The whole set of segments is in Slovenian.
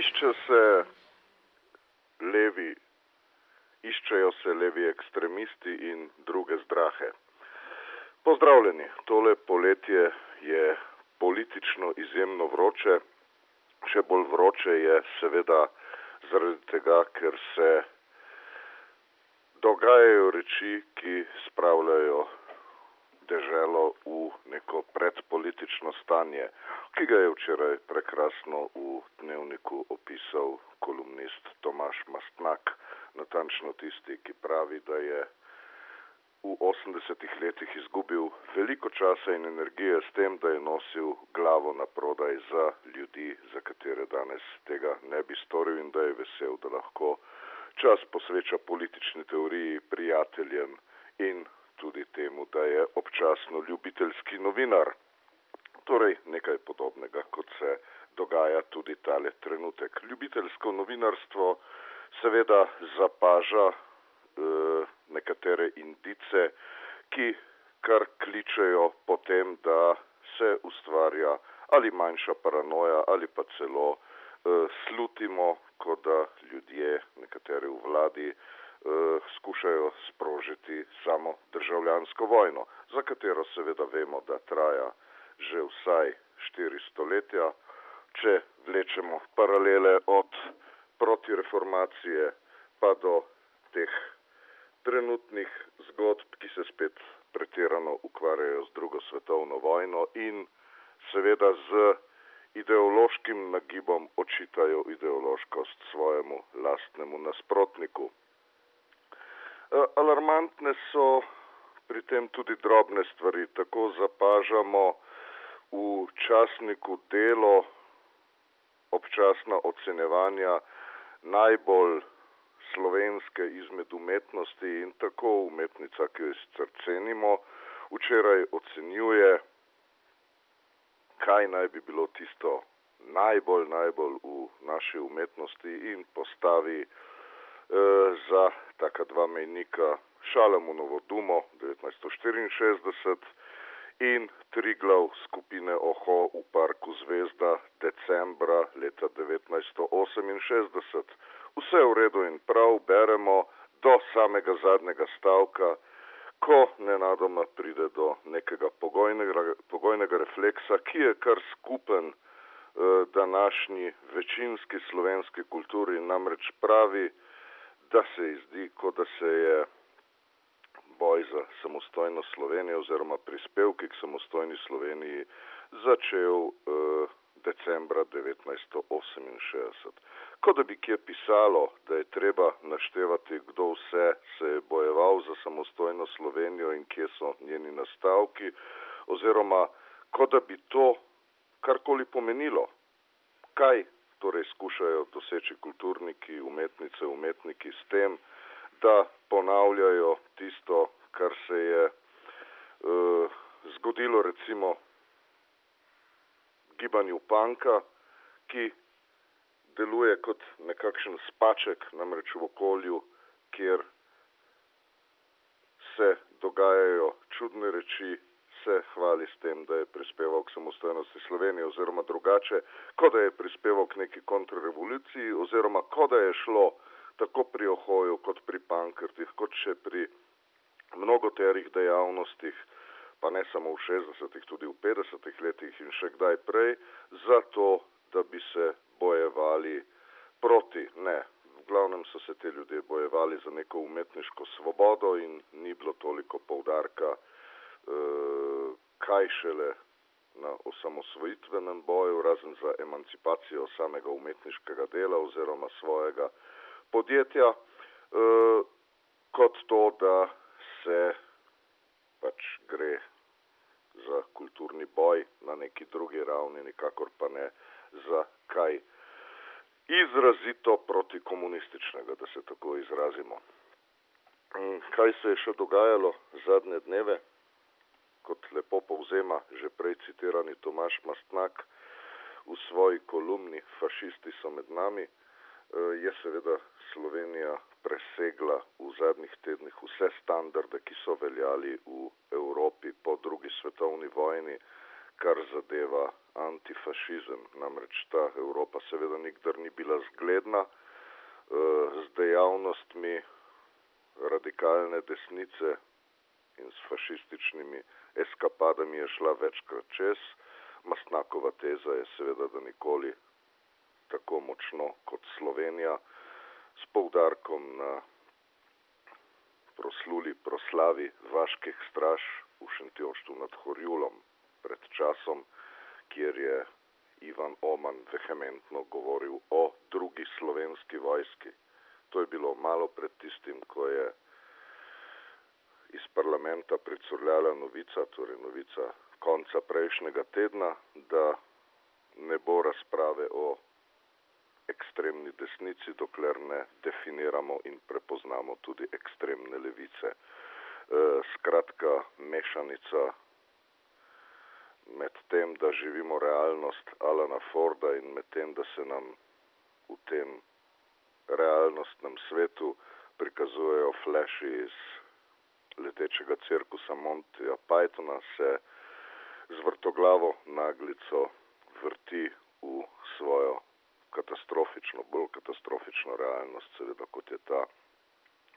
Išče se levi, iščejo se levi ekstremisti in druge zdrahe. Pozdravljeni, tole poletje je politično izjemno vroče, še bolj vroče je seveda zaradi tega, ker se dogajajo reči, ki spravljajo deželo v neko predpolitično stanje, ki ga je včeraj prekrasno v dnevniku opisal kolumnist Tomaš Mastnak, natančno tisti, ki pravi, da je v osemdesetih letih izgubil veliko časa in energije s tem, da je nosil glavo na prodaj za ljudi, za katere danes tega ne bi storil in da je vesel, da lahko čas posveča politični teoriji, prijateljem in tudi temu, da je občasno ljubiteljski novinar. Torej nekaj podobnega, kot se dogaja tudi tale trenutek. Ljubiteljsko novinarstvo seveda zapaža eh, nekatere indice, ki kar kličejo potem, da se ustvarja ali manjša paranoja ali pa celo eh, slutimo, kot da ljudje, nekateri v vladi, eh, skušajo sprožiti samo državljansko vojno, za katero seveda vemo, da traja že vsaj štiri stoletja, če vlečemo paralele od protireformacije pa do teh trenutnih zgodb, ki se spet pretirano ukvarjajo z drugo svetovno vojno in seveda z ideološkim nagibom očitajo ideološkost svojemu lastnemu nasprotniku. Alarmantne so pri tem tudi drobne stvari, tako zapažamo v časniku delo občasna ocenjevanja najbolj slovenske izmed umetnosti in tako umetnica, ki jo sicer cenimo, včeraj ocenjuje, kaj naj bi bilo tisto najbolj, najbolj v naši umetnosti in postavi eh, za taka dva mejnika Šalamunovo Dumo devetnajststo štiriinšestdeset in Triglav skupine Oho v parku Zvezda decembra leta devetnajststo oseminšestdeset. Vse v redu in prav beremo do samega zadnjega stavka, ko nenadoma pride do nekega pogojnega, pogojnega refleksa, ki je kar skupen eh, današnji večinski slovenski kulturi, namreč pravi, da se ji zdi, kot da se je boj za samostojno Slovenijo oziroma prispevki k samostojni Sloveniji začel eh, decembra devetnajststo oseminšestdeset. Kot da bi kje pisalo, da je treba naštevati, kdo vse se je bojeval za samostojno Slovenijo in kje so njeni nastavki, oziroma kot da bi to karkoli pomenilo. Kaj torej skušajo doseči kulturniki, umetnice, umetniki s tem, da ponavljajo tisto, kar se je uh, zgodilo recimo gibanju panka, ki deluje kot nekakšen spaček, namreč v okolju, kjer se dogajajo čudne reči, se hvali s tem, da je prispeval k samostojnosti Slovenije oziroma drugače, kot da je prispeval k neki kontrrevoluciji oziroma kot da je šlo tako pri ohoju kot pri pankrtih, kot še pri mnogoterih dejavnostih, pa ne samo v šestdesetih, tudi v petdesetih letih in še kdaj prej, zato, da bi se bojevali proti, ne, v glavnem so se te ljudje bojevali za neko umetniško svobodo in ni bilo toliko poudarka, eh, kaj šele na osamosvojitvenem boju, razen za emancipacijo samega umetniškega dela oziroma svojega podjetja, eh, kot to, da se pač gre za kulturni boj na neki drugi ravni, nikakor pa ne za kaj izrazito protikomunističnega, da se tako izrazimo. Kaj se je še dogajalo zadnje dneve, kot lepo povzema že prej citirani Tomaž Mastnak v svoji kolumni Fašisti so med nami, je seveda Slovenija presegla v zadnjih tednih vse standarde, ki so veljali v Evropi po drugi svetovni vojni, kar zadeva antifašizem. Namreč ta Evropa seveda nikdar ni bila zgledna z dejavnostmi radikalne desnice in s fašističnimi eskapadami je šla večkrat čez. Mastnakova teza je seveda, da nikoli tako močno kot Slovenija s poudarkom na prosluli proslavi vaških straž v Šentjoštu nad Horjulom pred časom, kjer je Ivan Oman vehementno govoril o drugi slovenski vojski. To je bilo malo pred tistim, ko je iz parlamenta pricurljala novica, torej novica konca prejšnjega tedna, da ne bo razprave o ekstremni desnici, dokler ne definiramo in prepoznamo tudi ekstremne levice. Skratka, mešanica med tem, da živimo realnost Alana Forda in med tem, da se nam v tem realnostnem svetu prikazujejo fleši iz letečega cirkusa Montyja Pythona, se z vrtoglavo naglico vrti v svojo katastrofično, bolj katastrofično realnost, seveda kot je ta,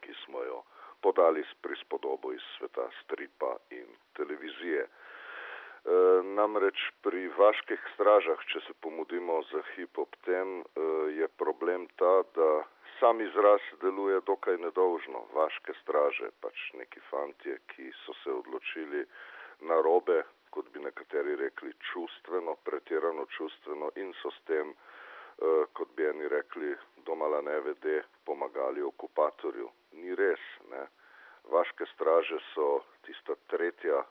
ki smo jo podali s prispodobo iz sveta stripa in televizije. Namreč pri vaških stražah, če se pomudimo za hip ob tem, e, je problem ta, da sam izraz deluje dokaj nedolžno. Vaške straže, pač neki fantje, ki so se odločili na robe, kot bi nekateri rekli, čustveno, pretirano čustveno in so s tem Eh, kot bi eni rekli, domala nevede pomagali okupatorju. Ni res, ne. Vaške straže so tista tretja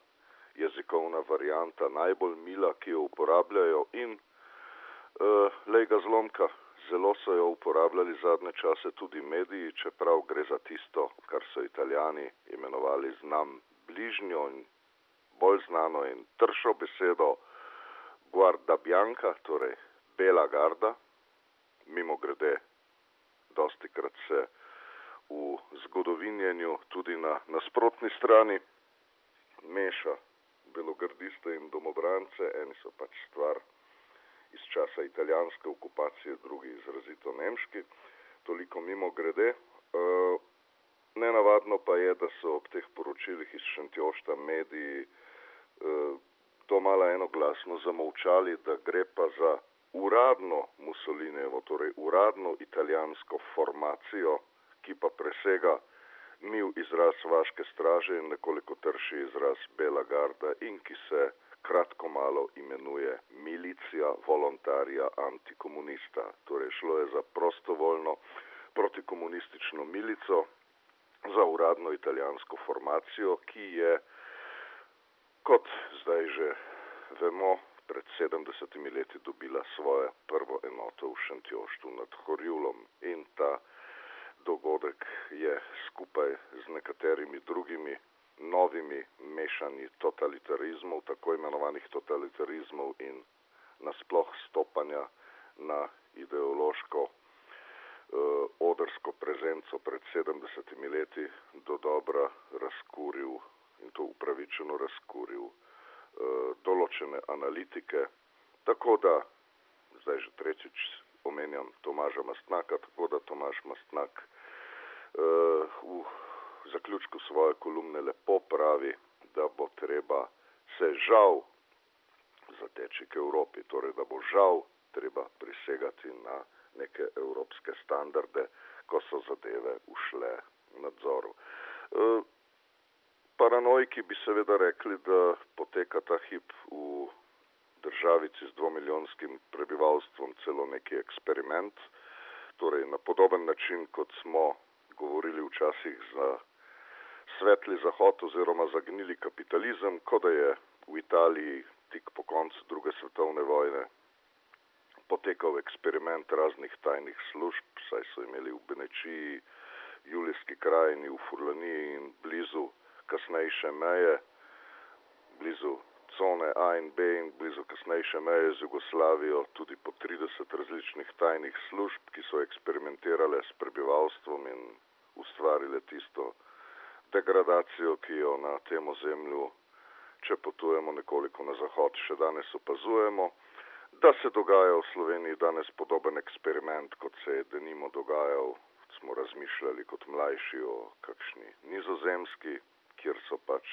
jezikovna varijanta, najbolj mila, ki jo uporabljajo in uh, lej ga zlomka, zelo so jo uporabljali zadnje čase tudi mediji, čeprav gre za tisto, kar so italijani imenovali znam bližnjo in bolj znano in tršo besedo guarda bianca, torej bela garda, mimo grede, dosti krat se v zgodovinjenju tudi na nasprotni strani meša belogardiste in domobrance, eni so pač stvar iz časa italijanske okupacije, drugi izrazito nemški, toliko mimo grede. E, nenavadno pa je, da so ob teh poročilih iz Šentjošta mediji e, domala enoglasno zamolčali, da gre pa za uradno Mussolinijevo, torej uradno italijansko formacijo, ki pa presega mil izraz vaške straže in nekoliko trši izraz Bela garda in ki se kratko malo imenuje milicija volontarja antikomunista. Torej šlo je za prostovoljno protikomunistično milico, za uradno italijansko formacijo, ki je, kot zdaj že vemo, pred 70 leti dobila svojo prvo enoto v Šentjoštu nad Horjulom in ta dogodek je skupaj z nekaterimi drugimi novimi mešanji totalitarizmov, tako imenovanih totalitarizmov in nasploh stopanja na ideološko uh, odrsko prezenco pred 70 leti do dobra razkuril in to upravičeno razkuril Eh, določene analitike, tako da zdaj že tretjič omenjam Tomaža Mastnaka, tako da Tomaž Mastnak uh, v zaključku svoje kolumne lepo pravi, da bo treba se žal zateči k Evropi, torej da bo žal treba prisegati na neke evropske standarde, ko so zadeve ušle nadzoru. Uh, Paranojki bi seveda rekli, da poteka ta hip v državici z dvomilijonskim prebivalstvom celo neki eksperiment, torej na podoben način, kot smo govorili včasih za svetli zahod oziroma zagnili kapitalizem, kot da je v Italiji tik po koncu druge svetovne vojne potekal eksperiment raznih tajnih služb, saj so imeli v Benečiji, Julijski krajini, v Furlaniji in blizu kasnejše meje, blizu cone A in B in blizu kasnejše meje z Jugoslavijo, tudi po 30 različnih tajnih služb, ki so eksperimentirale s prebivalstvom in ustvarile tisto degradacijo, ki jo na tem ozemlju, če potujemo nekoliko na zahod, še danes opazujemo. da se dogaja v Sloveniji danes podoben eksperiment, kot se je denimo dogajal, smo razmišljali kot mlajši o kakšni nizozemski, kjer so pač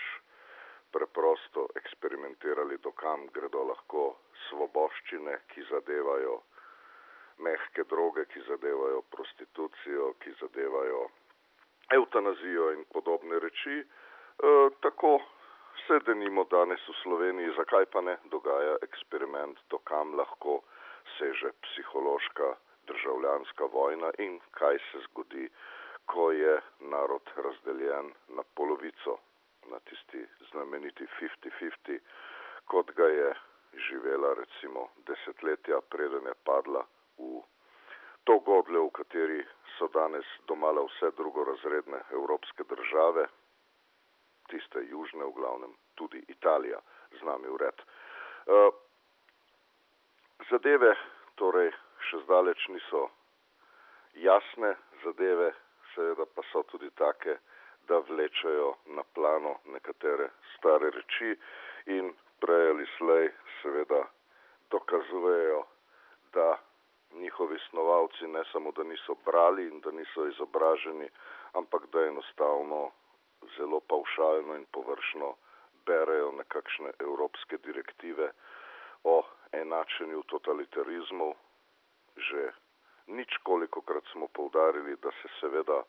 preprosto eksperimentirali, dokam gredo lahko svoboščine, ki zadevajo mehke droge, ki zadevajo prostitucijo, ki zadevajo eutanazijo in podobne reči. E, tako se denimo danes v Sloveniji, zakaj pa ne, dogaja eksperiment, dokam lahko seže psihološka državljanska vojna in kaj se zgodi, ko je narod razdeljen na polovico, na tisti znameniti 50-50, kot ga je živela recimo desetletja, preden je padla v to godle, v kateri so danes domala vse drugorazredne evropske države, tiste južne v glavnem, tudi Italija z nami vred. Uh, zadeve torej še zdaleč niso jasne, zadeve seveda pa so tudi take, da vlečajo na plano nekatere stare reči in prej ali slej seveda dokazujejo, da njihovi snovalci ne samo, da niso brali in da niso izobraženi, ampak da enostavno zelo paušalno in površno berejo nekakšne evropske direktive o enačenju totalitarizmov. Že nič kolikokrat smo povdarili, da se seveda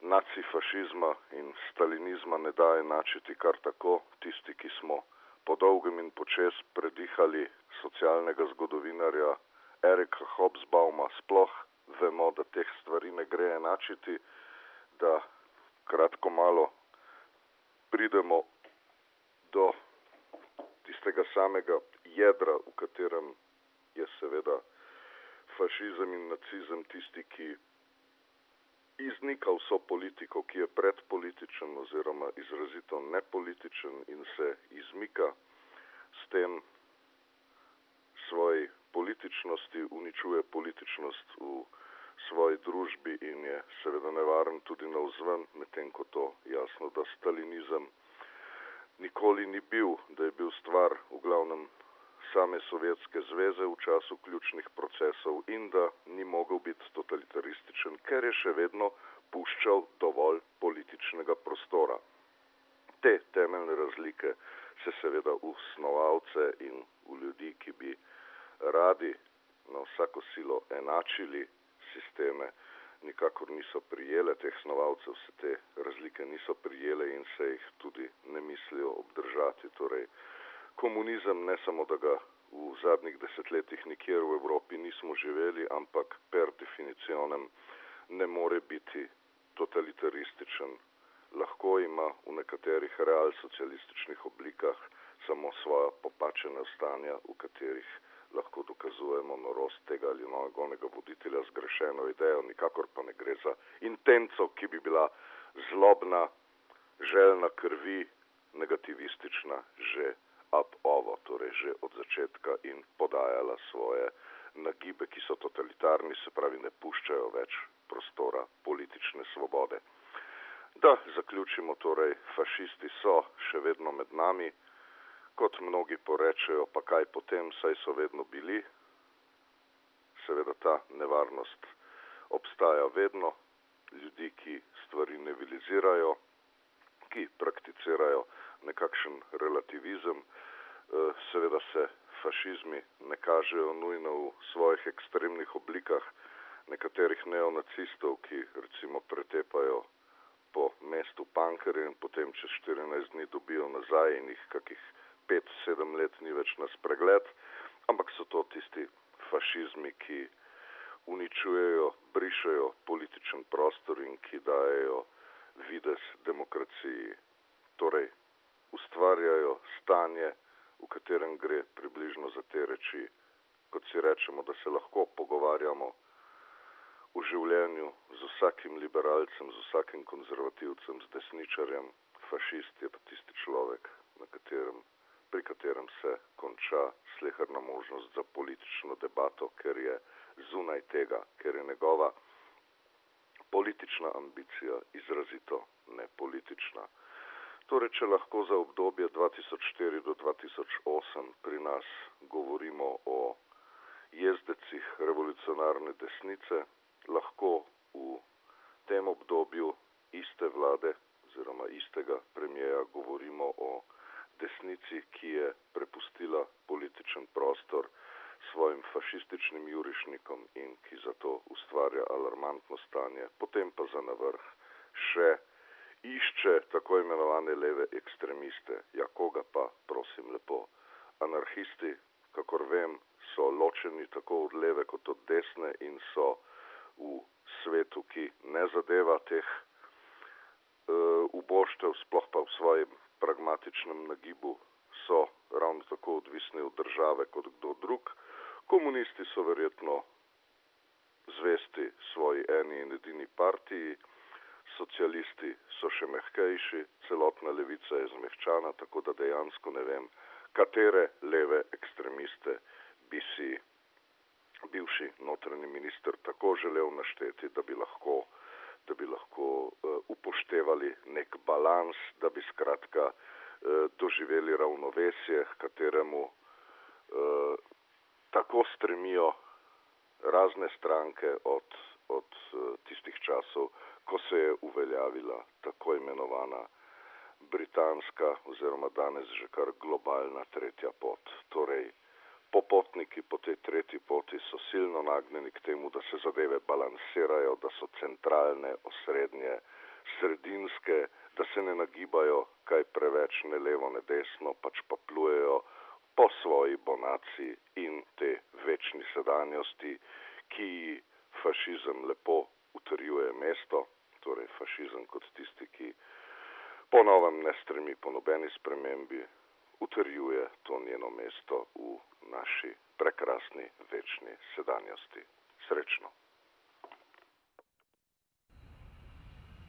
nacifašizma in stalinizma ne da enačiti kar tako. Tisti, ki smo po dolgem in počes predihali socialnega zgodovinarja Erika Hobsbauma sploh vemo, da teh stvari ne gre enačiti, da kratko malo pridemo do tistega samega jedra, v katerem je seveda fašizem in nacizem tisti, ki iznika vso politiko, ki je predpolitičen oziroma izrazito nepolitičen in se izmika s tem svoji političnosti, uničuje političnost v svoji družbi in je seveda nevaren tudi na vzven, medtem ko to jasno, da stalinizem nikoli ni bil, da je bil stvar v glavnem same Sovjetske zveze v času ključnih procesov in da ni mogel biti totalitarističen, ker je še vedno puščal dovolj političnega prostora. Te temeljne razlike se seveda v snovalce in v ljudi, ki bi radi na vsako silo enačili sisteme, nikakor niso prijele teh snovalcev, se te razlike niso prijele in se jih tudi ne mislijo obdržati. Torej, komunizem ne samo, da ga v zadnjih desetletjih nikjer v Evropi nismo živeli, ampak per definicionem ne more biti totalitarističen. Lahko ima v nekaterih realsocialističnih oblikah samo svoja popačena stanja, v katerih lahko dokazujemo norost tega ali novega voditelja zgrešeno idejo, nikakor pa ne gre za intenco, ki bi bila zlobna, željna krvi, negativistična že ab ovo, torej že od začetka in podajala svoje nagibe, ki so totalitarni, se pravi ne puščajo več prostora politične svobode. Da zaključimo, torej fašisti so še vedno med nami, kot mnogi porečejo, pa kaj potem, saj so vedno bili. Seveda ta nevarnost obstaja vedno. Ljudi, ki stvari nevilizirajo, ki prakticirajo nekakšen relativizem, eh, seveda se fašizmi ne kažejo nujno v svojih ekstremnih oblikah nekaterih neonacistov, ki recimo pretepajo po mestu pankerje in potem čez 14 dni dobijo nazaj in jih kakih pet, sedem let ni več na spregled, ampak so to tisti fašizmi, ki uničujejo, brišajo političen prostor in ki dajo vides demokraciji. Torej, ustvarjajo stanje, v katerem gre približno za te reči, kot si rečemo, da se lahko pogovarjamo v življenju z vsakim liberalcem, z vsakim konzervativcem, z desničarjem. Fašist je pa tisti človek, katerem pri katerem se konča sleherna možnost za politično debato, ker je zunaj tega, ker je njegova politična ambicija izrazito nepolitična. Torej, če lahko za obdobje 2004 do 2008 pri nas govorimo o jezdecih revolucionarne desnice, lahko v tem obdobju iste vlade oziroma istega premijeja govorimo o desnici, ki je prepustila političen prostor svojim fašističnim jurišnikom in ki zato ustvarja alarmantno stanje, potem pa za navrh še išče tako imenovane leve ekstremiste. Ja, koga pa, prosim lepo. Anarhisti, kakor vem, so ločeni tako od leve kot od desne in so v svetu, ki ne zadeva teh uh, uboštev, sploh pa v svojem pragmatičnem nagibu, so ravno tako odvisni od države kot kdo drug. Komunisti so verjetno zvesti svoji eni in edini partiji, socialisti so še mehkejši, celotna levica je zmehčana, tako da dejansko ne vem, katere leve ekstremiste bi si bivši notranji minister tako želel našteti, da bi lahko, da bi lahko uh, upoštevali nek balans, da bi skratka uh, doživeli ravnovesje, kateremu uh, tako stremijo razne stranke od, od uh, tistih časov, ko se je uveljavila tako imenovana britanska oziroma danes že kar globalna tretja pot. Torej, popotniki po tej tretji poti so silno nagnjeni k temu, da se zadeve balansirajo, da so centralne, osrednje, sredinske, da se ne nagibajo kaj preveč ne levo, ne desno, pač pa plujejo po svoji bonaciji in te večni sedanjosti, ki fašizem lepo utrjuje mesto, torej fašizem kot tisti, ki po novem ne stremi po nobeni spremembi, utrjuje to njeno mesto v naši prekrasni večni sedanjosti. Srečno.